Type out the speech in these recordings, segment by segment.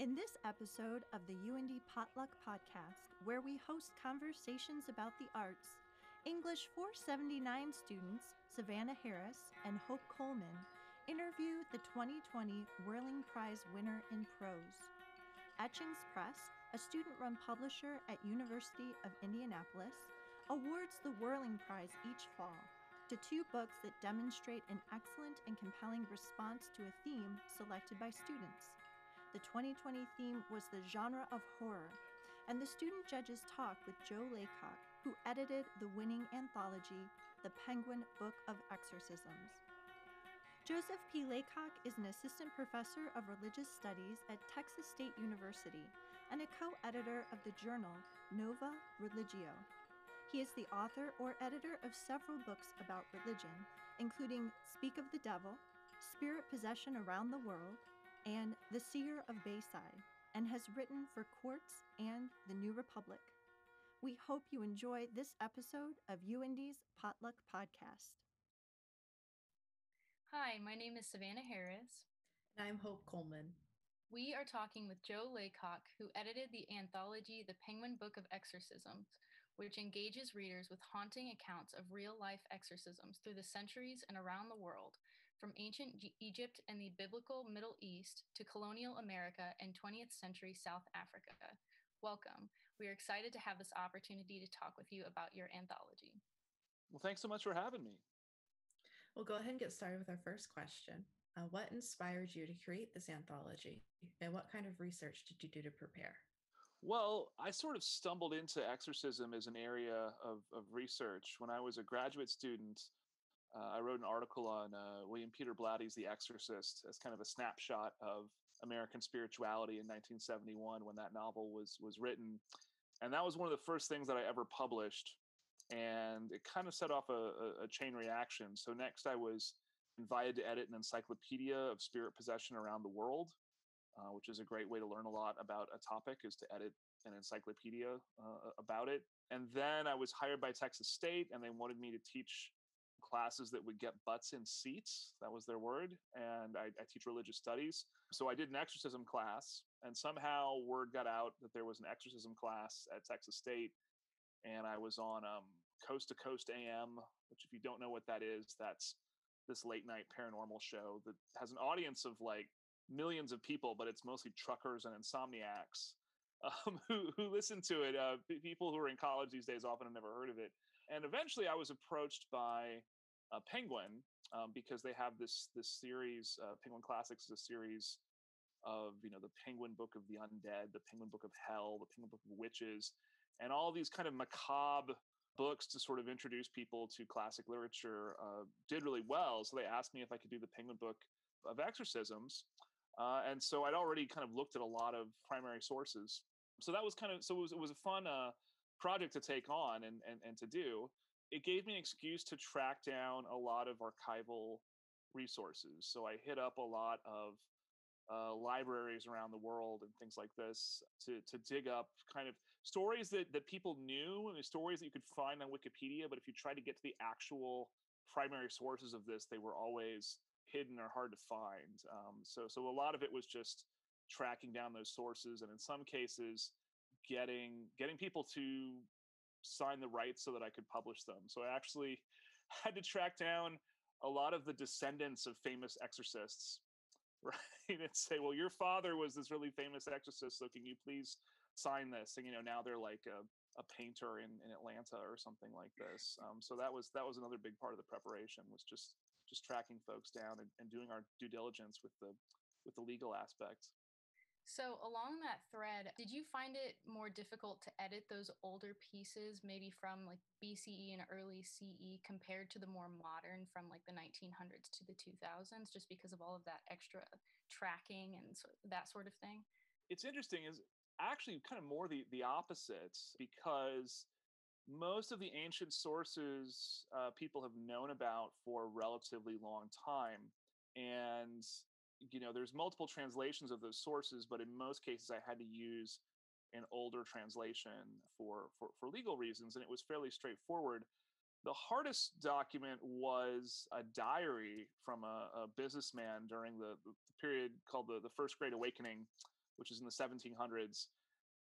In this episode of the UIndy Potluck Podcast, where we host conversations about the arts, English 479 students Savannah Harris and Hope Coleman interview the 2020 Whirling Prize winner in prose. Etchings Press, a student run publisher at University of Indianapolis, awards the Whirling Prize each fall to two books that demonstrate an excellent and compelling response to a theme selected by students. The 2020 theme was the genre of horror, and the student judges talked with Joe Laycock, who edited the winning anthology, The Penguin Book of Exorcisms. Joseph P. Laycock is an assistant professor of religious studies at Texas State University and a co editor of the journal Nova Religio. He is the author or editor of several books about religion, including Speak of the Devil, Spirit Possession Around the World, and The Seer of Bayside, and has written for Quartz and The New Republic. We hope you enjoy this episode of UIndy's Potluck Podcast. Hi, my name is Savannah Harris. And I'm Hope Coleman. We are talking with Joe Laycock, who edited the anthology The Penguin Book of Exorcisms, which engages readers with haunting accounts of real life exorcisms through the centuries and around the world, from ancient G- Egypt and the biblical Middle East to colonial America and 20th century South Africa. Welcome. We are excited to have this opportunity to talk with you about your anthology. Well, thanks so much for having me. We'll go ahead and get started with our first question. Uh, what inspired you to create this anthology, and what kind of research did you do to prepare? Well, I sort of stumbled into exorcism as an area of, of research. When I was a graduate student, uh, I wrote an article on uh, William Peter Blatty's The Exorcist as kind of a snapshot of American spirituality in 1971 when that novel was was written, and that was one of the first things that I ever published, and it kind of set off a, a, a chain reaction. So next, I was invited to edit an encyclopedia of spirit possession around the world, uh, which is a great way to learn a lot about a topic is to edit an encyclopedia uh, about it. And then I was hired by Texas State, and they wanted me to teach classes that would get butts in seats. That was their word. And I, I teach religious studies. So I did an exorcism class, and somehow word got out that there was an exorcism class at Texas State. And I was on um, Coast to Coast AM, which, if you don't know what that is, that's this late night paranormal show that has an audience of like millions of people, but it's mostly truckers and insomniacs um, who who listen to it. Uh, people who are in college these days often have never heard of it. And eventually, I was approached by uh, Penguin um, because they have this this series. Uh, Penguin Classics is a series of you know the Penguin Book of the Undead, the Penguin Book of Hell, the Penguin Book of Witches, and all these kind of macabre books to sort of introduce people to classic literature uh, did really well. So they asked me if I could do the Penguin Book of Exorcisms. Uh, and so I'd already kind of looked at a lot of primary sources. So that was kind of so it was, it was a fun uh, project to take on and, and and to do. It gave me an excuse to track down a lot of archival resources. So I hit up a lot of uh, libraries around the world and things like this to to dig up kind of stories that that people knew and the stories that you could find on Wikipedia. But if you try to get to the actual primary sources of this, they were always hidden or hard to find. Um, so so a lot of it was just tracking down those sources, and in some cases, getting getting people to sign the rights so that I could publish them. So I actually had to track down a lot of the descendants of famous exorcists right? And say well your father was this really famous exorcist so can you please sign this? And you know now they're like a, a painter in, in atlanta or something like this. Um, so that was that was another big part of the preparation was just just tracking folks down and, and doing our due diligence with the with the legal aspects so, along that thread, did you find it more difficult to edit those older pieces, maybe from like BCE and early CE, compared to the more modern from like the 1900s to the 2000s, just because of all of that extra tracking and so, that sort of thing? It's interesting, is actually kind of more the, the opposites because most of the ancient sources uh, people have known about for a relatively long time. And you know there's multiple translations of those sources but in most cases i had to use an older translation for for, for legal reasons and it was fairly straightforward the hardest document was a diary from a, a businessman during the, the, period called the, the first great awakening which is in the 1700s.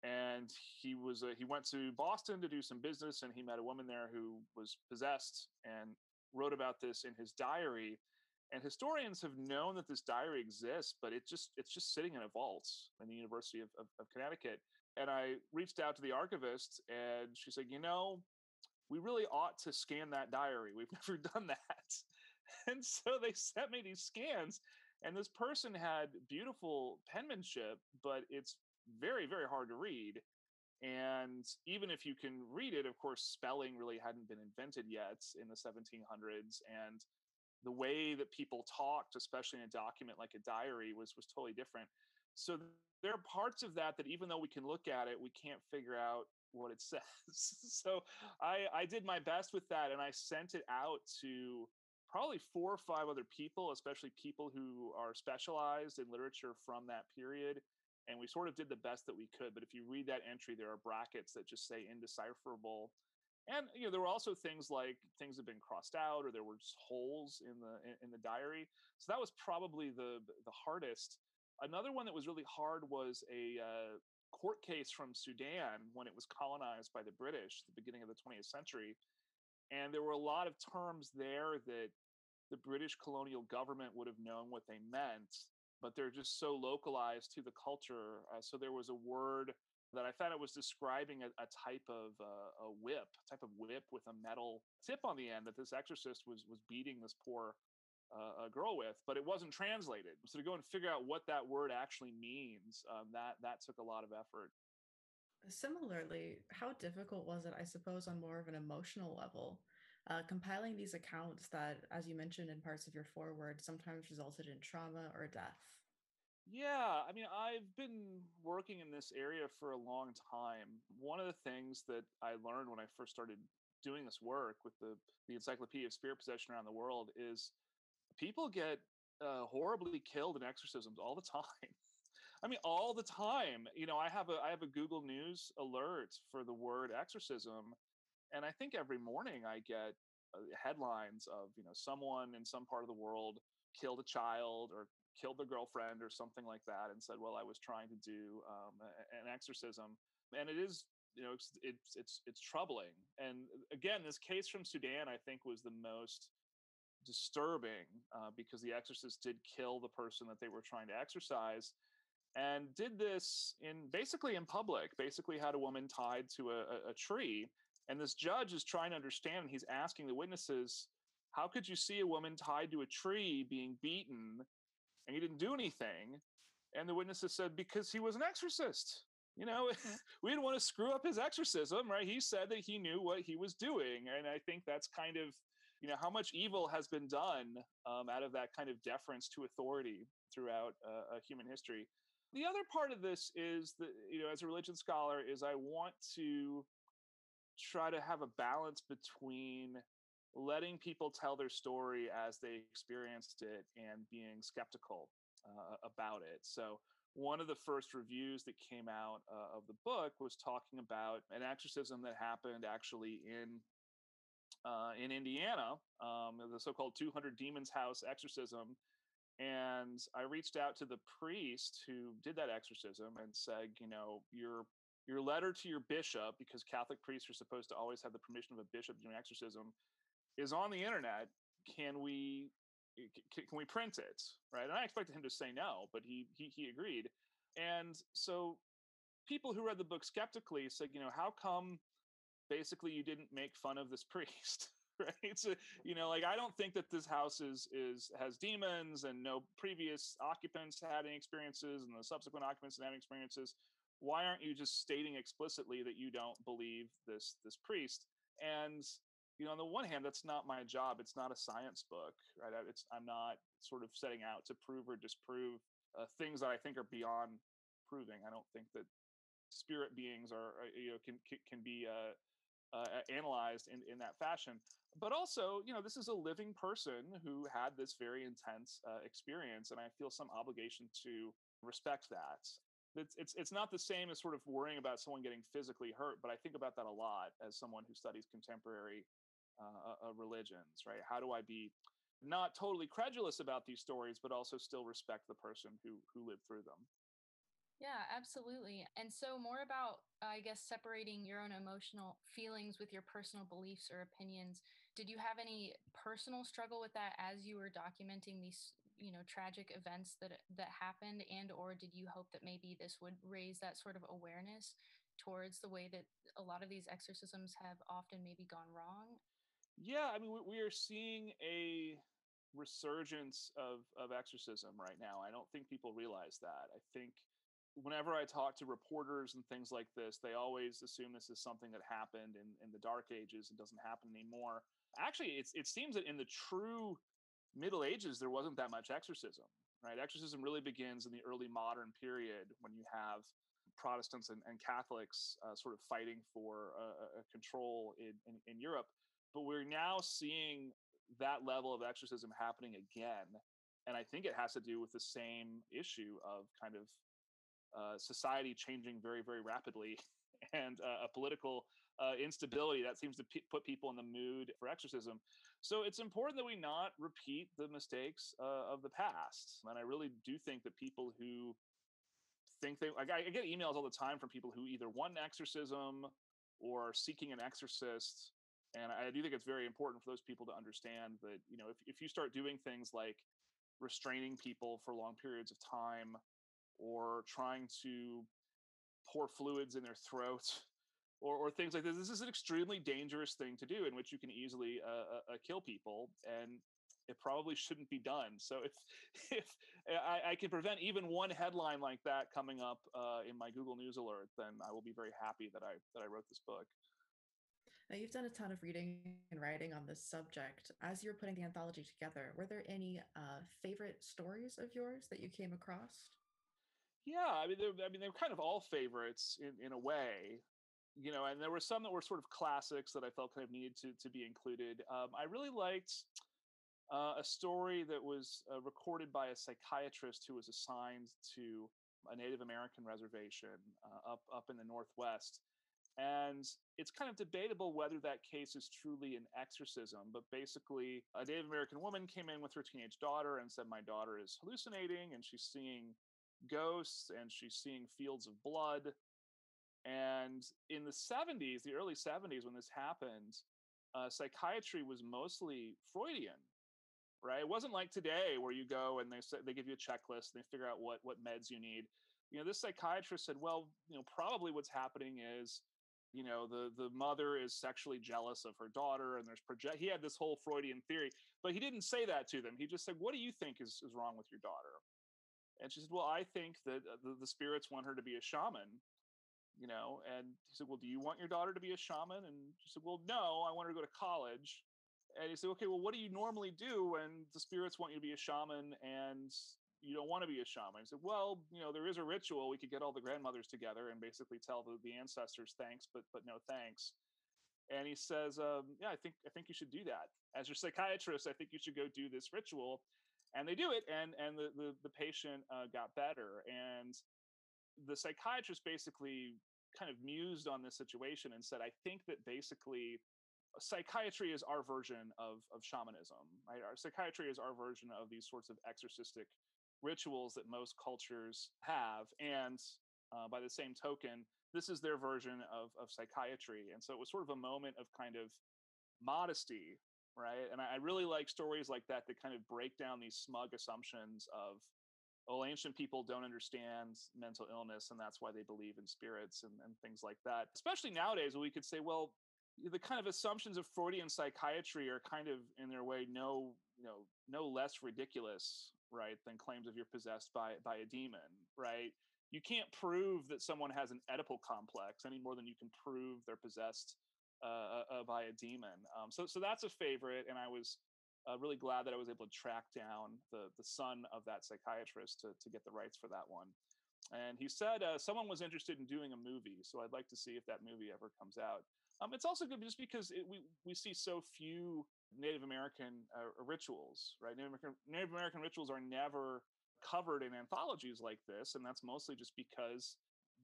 And he was uh, he went to Boston to do some business, and he met a woman there who was possessed, and wrote about this in his diary. And historians have known that this diary exists, but it just it's just sitting in a vault in the University of, of, of Connecticut. And I reached out to the archivist, and she said, "You know, we really ought to scan that diary. We've never done that." And so they sent me these scans, and this person had beautiful penmanship, but it's very very hard to read. And even if you can read it, of course, spelling really hadn't been invented yet in the 1700s, and the way that people talked, especially in a document like a diary, was was totally different. So there are parts of that that even though we can look at it, we can't figure out what it says. so I I did my best with that, and I sent it out to probably four or five other people, especially people who are specialized in literature from that period. And we sort of did the best that we could. But if you read that entry, there are brackets that just say indecipherable and you know there were also things like things have been crossed out or there were holes in the in, the diary. So that was probably the the hardest. Another one that was really hard was a uh, court case from sudan when it was colonized by the british at the beginning of the 20th century. And there were a lot of terms there that the british colonial government would have known what they meant but they're just so localized to the culture. Uh, so there was a word that I thought it was describing a, a type of uh, a whip, a type of whip with a metal tip on the end that this exorcist was was beating this poor uh, girl with, but it wasn't translated. So to go and figure out what that word actually means, um, that that took a lot of effort. Similarly, how difficult was it? I suppose on more of an emotional level, uh, compiling these accounts that, as you mentioned in parts of your foreword, sometimes resulted in trauma or death. Yeah, I mean, I've been working in this area for a long time. One of the things that I learned when I first started doing this work with the the Encyclopedia of Spirit Possession around the world is people get uh, horribly killed in exorcisms all the time. I mean, all the time. You know, I have a I have a Google News alert for the word exorcism, and I think every morning I get uh, headlines of you know someone in some part of the world killed a child or killed their girlfriend or something like that and said well i was trying to do um, an exorcism. And it is you know it's, it's it's it's troubling. And again this case from sudan i think was the most disturbing uh, because the exorcist did kill the person that they were trying to exorcise and did this in basically in public basically had a woman tied to a, a tree. And this judge is trying to understand he's asking the witnesses how could you see a woman tied to a tree being beaten and he didn't do anything. And the witnesses said, because he was an exorcist. You know, mm. we didn't want to screw up his exorcism, right? He said that he knew what he was doing. And I think that's kind of, you know, how much evil has been done um, out of that kind of deference to authority throughout uh, human history. The other part of this is that, you know, as a religion scholar, is I want to try to have a balance between letting people tell their story as they experienced it and being skeptical uh, about it. So, one of the first reviews that came out uh, of the book was talking about an exorcism that happened actually in uh, in Indiana, um, the so-called 200 Demons House exorcism. And I reached out to the priest who did that exorcism and said, you know, your your letter to your bishop, because Catholic priests are supposed to always have the permission of a bishop doing exorcism, is on the internet. Can we eh, can we print it right? And i expected him to say no but he, he he agreed. And so people who read the book skeptically said you know how come basically you didn't make fun of this priest? Right? So you know like i don't think that this house is is has demons and no previous occupants had any experiences and the subsequent occupants had any experiences. Why aren't you just stating explicitly that you don't believe this this priest? And you know on the one hand that's not my job it's not a science book right? It's i'm not sort of setting out to prove or disprove uh, things that i think are beyond proving. I don't think that spirit beings are uh, you know can can be uh, uh, analyzed in, in that fashion. But also you know this is a living person who had this very intense uh, experience and i feel some obligation to respect that. It's, it's it's not the same as sort of worrying about someone getting physically hurt but i think about that a lot as someone who studies contemporary uh, uh, religions, right? How do I be not totally credulous about these stories, but also still respect the person who who lived through them? Yeah, absolutely. And so, more about, I guess, separating your own emotional feelings with your personal beliefs or opinions. Did you have any personal struggle with that as you were documenting these, you know, tragic events that that happened, and or did you hope that maybe this would raise that sort of awareness towards the way that a lot of these exorcisms have often maybe gone wrong? Yeah, I mean, we, are seeing a resurgence of of exorcism right now. I don't think people realize that. I think whenever I talk to reporters and things like this, they always assume this is something that happened in, in the dark ages and doesn't happen anymore. Actually, it's, it seems that in the true Middle Ages, there wasn't that much exorcism, right? Exorcism really begins in the early modern period when you have Protestants and, and Catholics uh, sort of fighting for a control in, in, in Europe. But we're now seeing that level of exorcism happening again. And I think it has to do with the same issue of kind of uh, society changing very, very rapidly and uh, a political uh, instability that seems to p- put people in the mood for exorcism. So it's important that we not repeat the mistakes uh, of the past. And I really do think that people who think they, like, I get emails all the time from people who either want an exorcism or are seeking an exorcist. And I do think it's very important for those people to understand that, you know, if, if you start doing things like restraining people for long periods of time or trying to pour fluids in their throat or, or things like this. This is an extremely dangerous thing to do in which you can easily uh, uh, uh kill people. And it probably shouldn't be done. So if if I, I, can prevent even one headline like that coming up uh, in my Google News alert, then I will be very happy that I that I wrote this book. Now, you've done a ton of reading and writing on this subject. As you were putting the anthology together, were there any uh, favorite stories of yours that you came across? Yeah, I mean, I mean, they're kind of all favorites in, in a way, you know. And there were some that were sort of classics that I felt kind of needed to to be included. Um, I really liked uh, a story that was uh, recorded by a psychiatrist who was assigned to a Native American reservation uh, up up in the Northwest. And it's kind of debatable whether that case is truly an exorcism, but basically, a Native American woman came in with her teenage daughter and said, My daughter is hallucinating and she's seeing ghosts and she's seeing fields of blood. And in the 70s, the early 70s, when this happened, uh, psychiatry was mostly Freudian, right? It wasn't like today where you go and they say, they give you a checklist and they figure out what what meds you need. You know, this psychiatrist said, well, you know, probably what's happening is, you know, the the mother is sexually jealous of her daughter, and there's project. He had this whole Freudian theory, but he didn't say that to them. He just said, "What do you think is is wrong with your daughter?" And she said, Well, I think that uh, the, the spirits want her to be a shaman, you know. And he said, Well, do you want your daughter to be a shaman? And she said, Well, no, I want her to go to college. And he said, Okay, well, what do you normally do when the spirits want you to be a shaman and you don't want to be a shaman? He said, Well, you know, there is a ritual. We could get all the grandmothers together and basically tell the, the ancestors thanks, but but no thanks. And he says, um, Yeah, I think I think you should do that. As your psychiatrist, I think you should go do this ritual and they do it and and the the, the patient uh, got better and the psychiatrist basically kind of mused on this situation and said i think that basically psychiatry is our version of of shamanism right our psychiatry is our version of these sorts of exorcistic rituals that most cultures have and uh, by the same token this is their version of, of psychiatry and so it was sort of a moment of kind of modesty right? And I, really like stories like that that kind of break down these smug assumptions of, oh, ancient people don't understand mental illness, and that's why they believe in spirits and, and things like that. Especially nowadays, we could say, well, the kind of assumptions of Freudian psychiatry are kind of, in their way, no, you know, no less ridiculous, right, than claims of you're possessed by by a demon, right? You can't prove that someone has an Oedipal complex any more than you can prove they're possessed uh, uh, by a demon. Um, so so that's a favorite, and I was uh, really glad that I was able to track down the the son of that psychiatrist to to get the rights for that one. And he said uh, someone was interested in doing a movie, so I'd like to see if that movie ever comes out. Um, it's also good just because it, we we see so few Native American uh, rituals, right? Native American, Native American rituals are never covered in anthologies like this, and that's mostly just because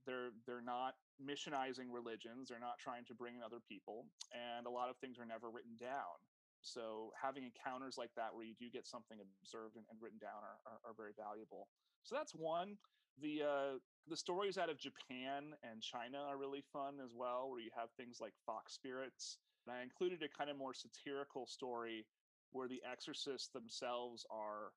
they're they're not missionizing religions they're not trying to bring in other people and a lot of things are never written down. So having encounters like that where you do get something observed and, and written down are, are, are, very valuable. So that's one. The uh, the stories out of Japan and China are really fun as well, where you have things like fox spirits. And I included a kind of more satirical story where the exorcists themselves are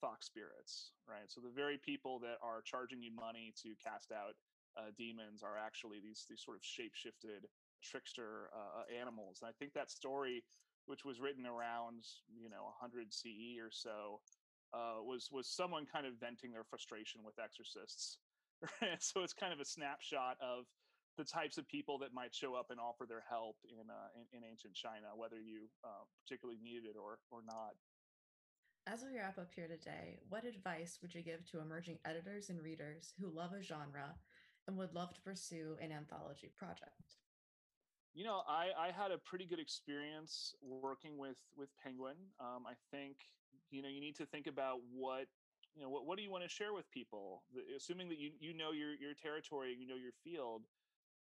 fox spirits, right? So the very people that are charging you money to cast out uh, demons are actually these these sort of shape-shifted trickster uh, uh animals. And I think that story, which was written around you know 100 CE or so, uh, was was someone kind of venting their frustration with exorcists. So it's kind of a snapshot of the types of people that might show up and offer their help in uh, in, in, ancient China, whether you uh, particularly needed it or or not. As we wrap up here today, what advice would you give to emerging editors and readers who love a genre and would love to pursue an anthology project? You know, I, I had a pretty good experience working with with Penguin. Um, I think you know you need to think about what you know what, what do you want to share with people? Assuming that you you know your your territory you know your field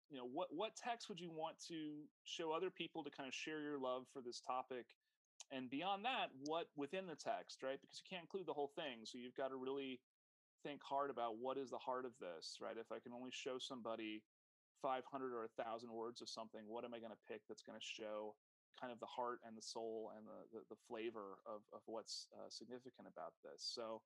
you know what what text would you want to show other people to kind of share your love for this topic? And beyond that what within the text right? Because you can't include the whole thing so you've got to really think hard about what is the heart of this right? If i can only show somebody 500 or 1000 words of something what am i going to pick that's going to show kind of the heart and the soul and the the, the flavor of, of what's uh, significant about this? So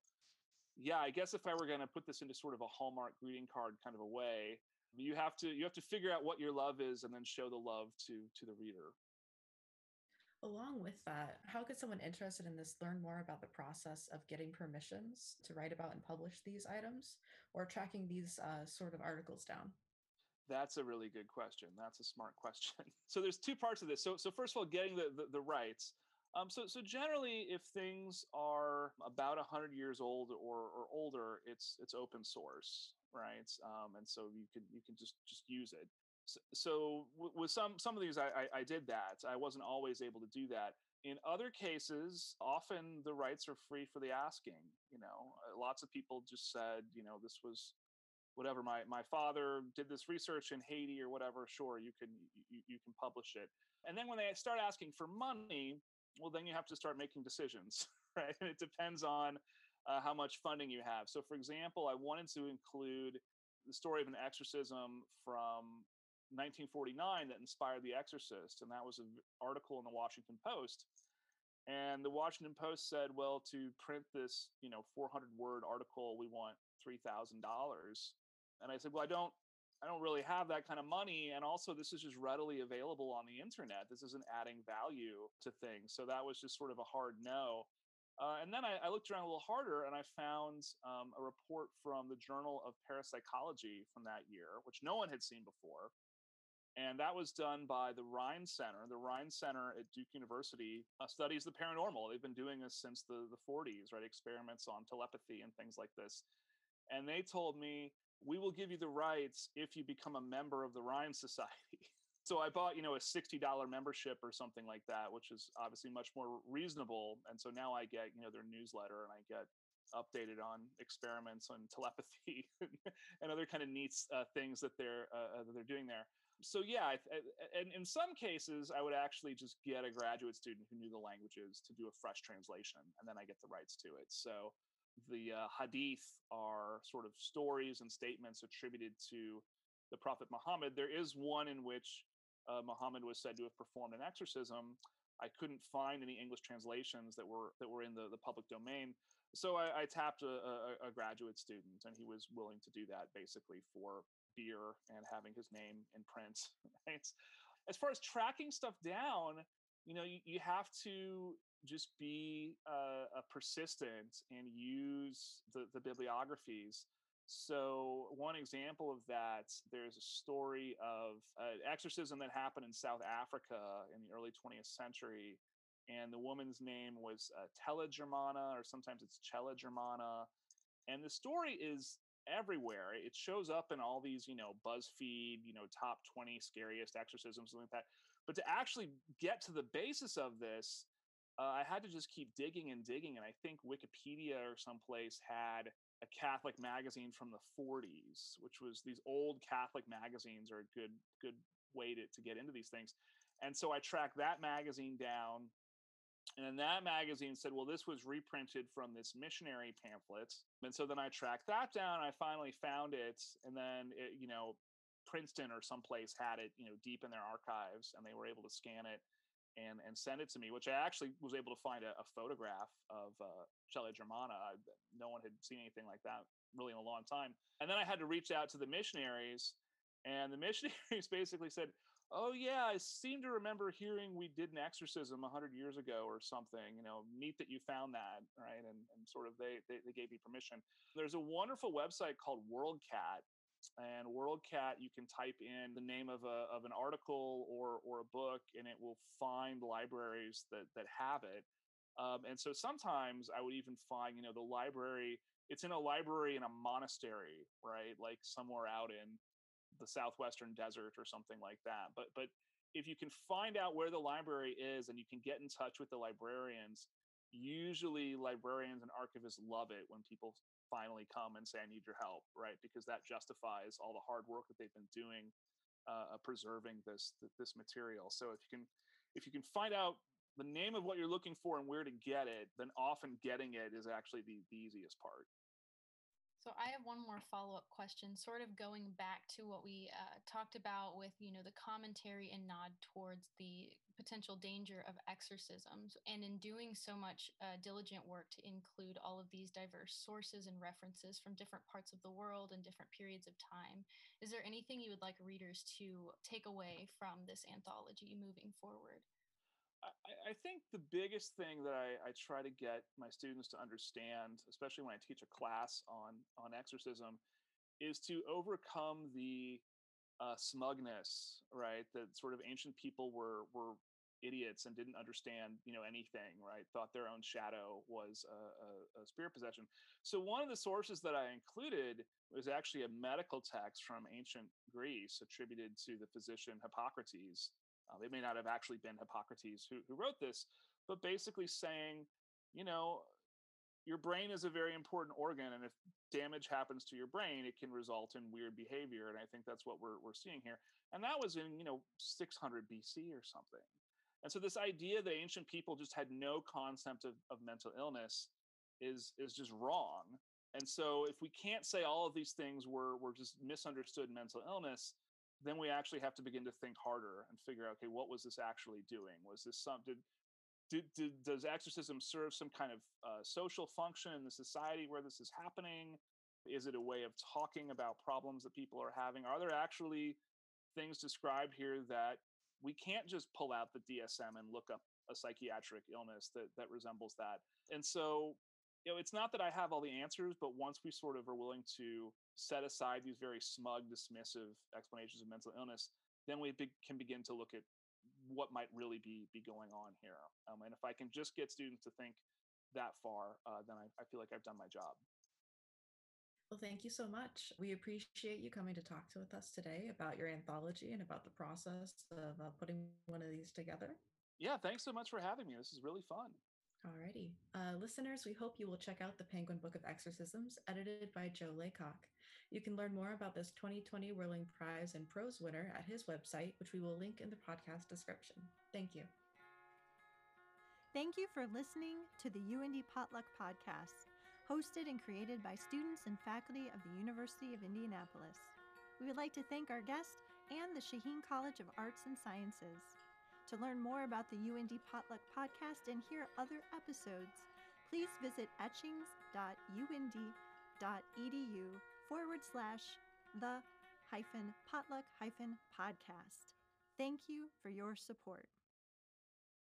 yeah i guess if i were going to put this into sort of a hallmark greeting card kind of a way you have to you have to figure out what your love is and then show the love to to the reader Along with that, how could someone interested in this learn more about the process of getting permissions to write about and publish these items or tracking these uh, sort of articles down? That's a really good question. That's a smart question. So there's two parts of this. So so first of all, getting the the, the rights. Um, so so generally, if things are about hundred years old or, or older, it's it's open source, right? Um, and so you can you can just just use it. So, with some some of these I, I, I did that. I wasn't always able to do that. In other cases often the rights are free for the asking you know? Uh, lots of people just said you know this was whatever my my father did this research in haiti or whatever sure you can you, you can publish it. And then when they start asking for money well then you have to start making decisions right and it depends on uh, how much funding you have so for example i wanted to include the story of an exorcism from 1949 that inspired The Exorcist, and that was an article in the Washington Post. And the Washington Post said, "Well, to print this, you know, 400 word article, we want three thousand dollars." And I said, "Well, I don't, I don't really have that kind of money, and also this is just readily available on the internet. This isn't adding value to things." So that was just sort of a hard no. Uh, and then I, I, looked around a little harder and I found um, a report from the Journal of Parapsychology from that year, which no one had seen before and that was done by the Rhine Center. The Rhine Center at Duke University uh, studies the paranormal. They've been doing this since the, the 40s, right? Experiments on telepathy and things like this. And they told me, we will give you the rights if you become a member of the Rhine Society. so I bought, you know, a $60 membership or something like that, which is obviously much more reasonable. And so now I get, you know, their newsletter and I get updated on experiments on telepathy and other kind of neat uh, things that they're uh, that they're doing there so yeah, and in some cases, I would actually just get a graduate student who knew the languages to do a fresh translation, and then I get the rights to it. So the uh, hadith are sort of stories and statements attributed to the Prophet Muhammad. There is one in which uh, Muhammad was said to have performed an exorcism. I couldn't find any English translations that were that were in the, the public domain. So I, I tapped a, a, a, graduate student, and he was willing to do that basically for beer and having his name in print. Right? As far as tracking stuff down, you know, you, you have to just be uh, persistent and use the, the bibliographies. So, one example of that, there's a story of an exorcism that happened in South Africa in the early 20th century. And the woman's name was uh, Tella Germana, or sometimes it's Cella Germana. And the story is everywhere. It shows up in all these, you know, BuzzFeed, you know, top 20 scariest exorcisms, something like that. But to actually get to the basis of this, uh, I had to just keep digging and digging. And I think Wikipedia or someplace had a Catholic magazine from the 40s, which was these old Catholic magazines are a good good way to, to get into these things. And so I tracked that magazine down And then that magazine said, well, this was reprinted from this missionary pamphlet. And so then I tracked that down. I finally found it. And then, it, you know, Princeton or someplace had it, you know, deep in their archives and they were able to scan it and, and send it to me, which I actually was able to find a, a photograph of uh, Coeli Germana. I, no one had seen anything like that really in a long time. And then I had to reach out to the missionaries and the missionaries basically said, oh yeah i seem to remember hearing we did an exorcism 100 years ago or something you know neat that you found that right and, and sort of they, they, they gave me permission there's a wonderful website called worldcat and worldcat you can type in the name of a of an article or or a book and it will find libraries that that have it. Um, and so sometimes i would even find you know the library it's in a library in a monastery right? Like somewhere out in the southwestern desert or something like that. But but if you can find out where the library is and you can get in touch with the librarians usually librarians and archivists love it when people finally come and say i need your help right? Because that justifies all the hard work that they've been doing uh, preserving this this material. So if you can if you can find out the name of what you're looking for and where to get it then often getting it is actually the, the easiest part so I have one more follow-up question, sort of going back to what we uh, talked about with, you know, the commentary and nod towards the potential danger of exorcisms, and in doing so much uh, diligent work to include all of these diverse sources and references from different parts of the world and different periods of time, is there anything you would like readers to take away from this anthology moving forward? I, I think the biggest thing that I, I try to get my students to understand, especially when I teach a class on on exorcism, is to overcome the uh, smugness, right? That sort of ancient people were were idiots and didn't understand, you know, anything, right? Thought their own shadow was a, a, a spirit possession. So one of the sources that I included was actually a medical text from ancient Greece attributed to the physician Hippocrates, um, it may not have actually been Hippocrates who, who wrote this, but basically saying, you know, your brain is a very important organ, and if damage happens to your brain, it can result in weird behavior. And I think that's what we're, we're seeing here. And that was in, you know, 600 BC or something. And so this idea that ancient people just had no concept of, of mental illness is is just wrong. And so if we can't say all of these things were were just misunderstood mental illness, then we actually have to begin to think harder and figure out okay what was this actually doing? Was this some did, did, did does exorcism serve some kind of uh, social function in the society where this is happening? Is it a way of talking about problems that people are having? Are there actually things described here that we can't just pull out the dsm and look up a psychiatric illness that that resembles that? And so you know, it's not that I have all the answers, but once we sort of are willing to set aside these very smug, dismissive explanations of mental illness, then we be- can begin to look at what might really be be going on here. Um, and if I can just get students to think that far, uh, then I, I feel like I've done my job. Well, thank you so much. We appreciate you coming to talk to with us today about your anthology and about the process of uh, putting one of these together. Yeah, thanks so much for having me. This is really fun. Alrighty. Uh, listeners, we hope you will check out the Penguin Book of Exorcisms, edited by Joe Laycock. You can learn more about this 2020 Whirling Prize and Prose winner at his website, which we will link in the podcast description. Thank you. Thank you for listening to the UIndy Potluck Podcast, hosted and created by students and faculty of the University of Indianapolis. We would like to thank our guest and the Shaheen College of Arts and Sciences. To learn more about the UIndy Potluck podcast and hear other episodes, please visit etchings.uindy.edu forward slash the hyphen potluck hyphen podcast. Thank you for your support.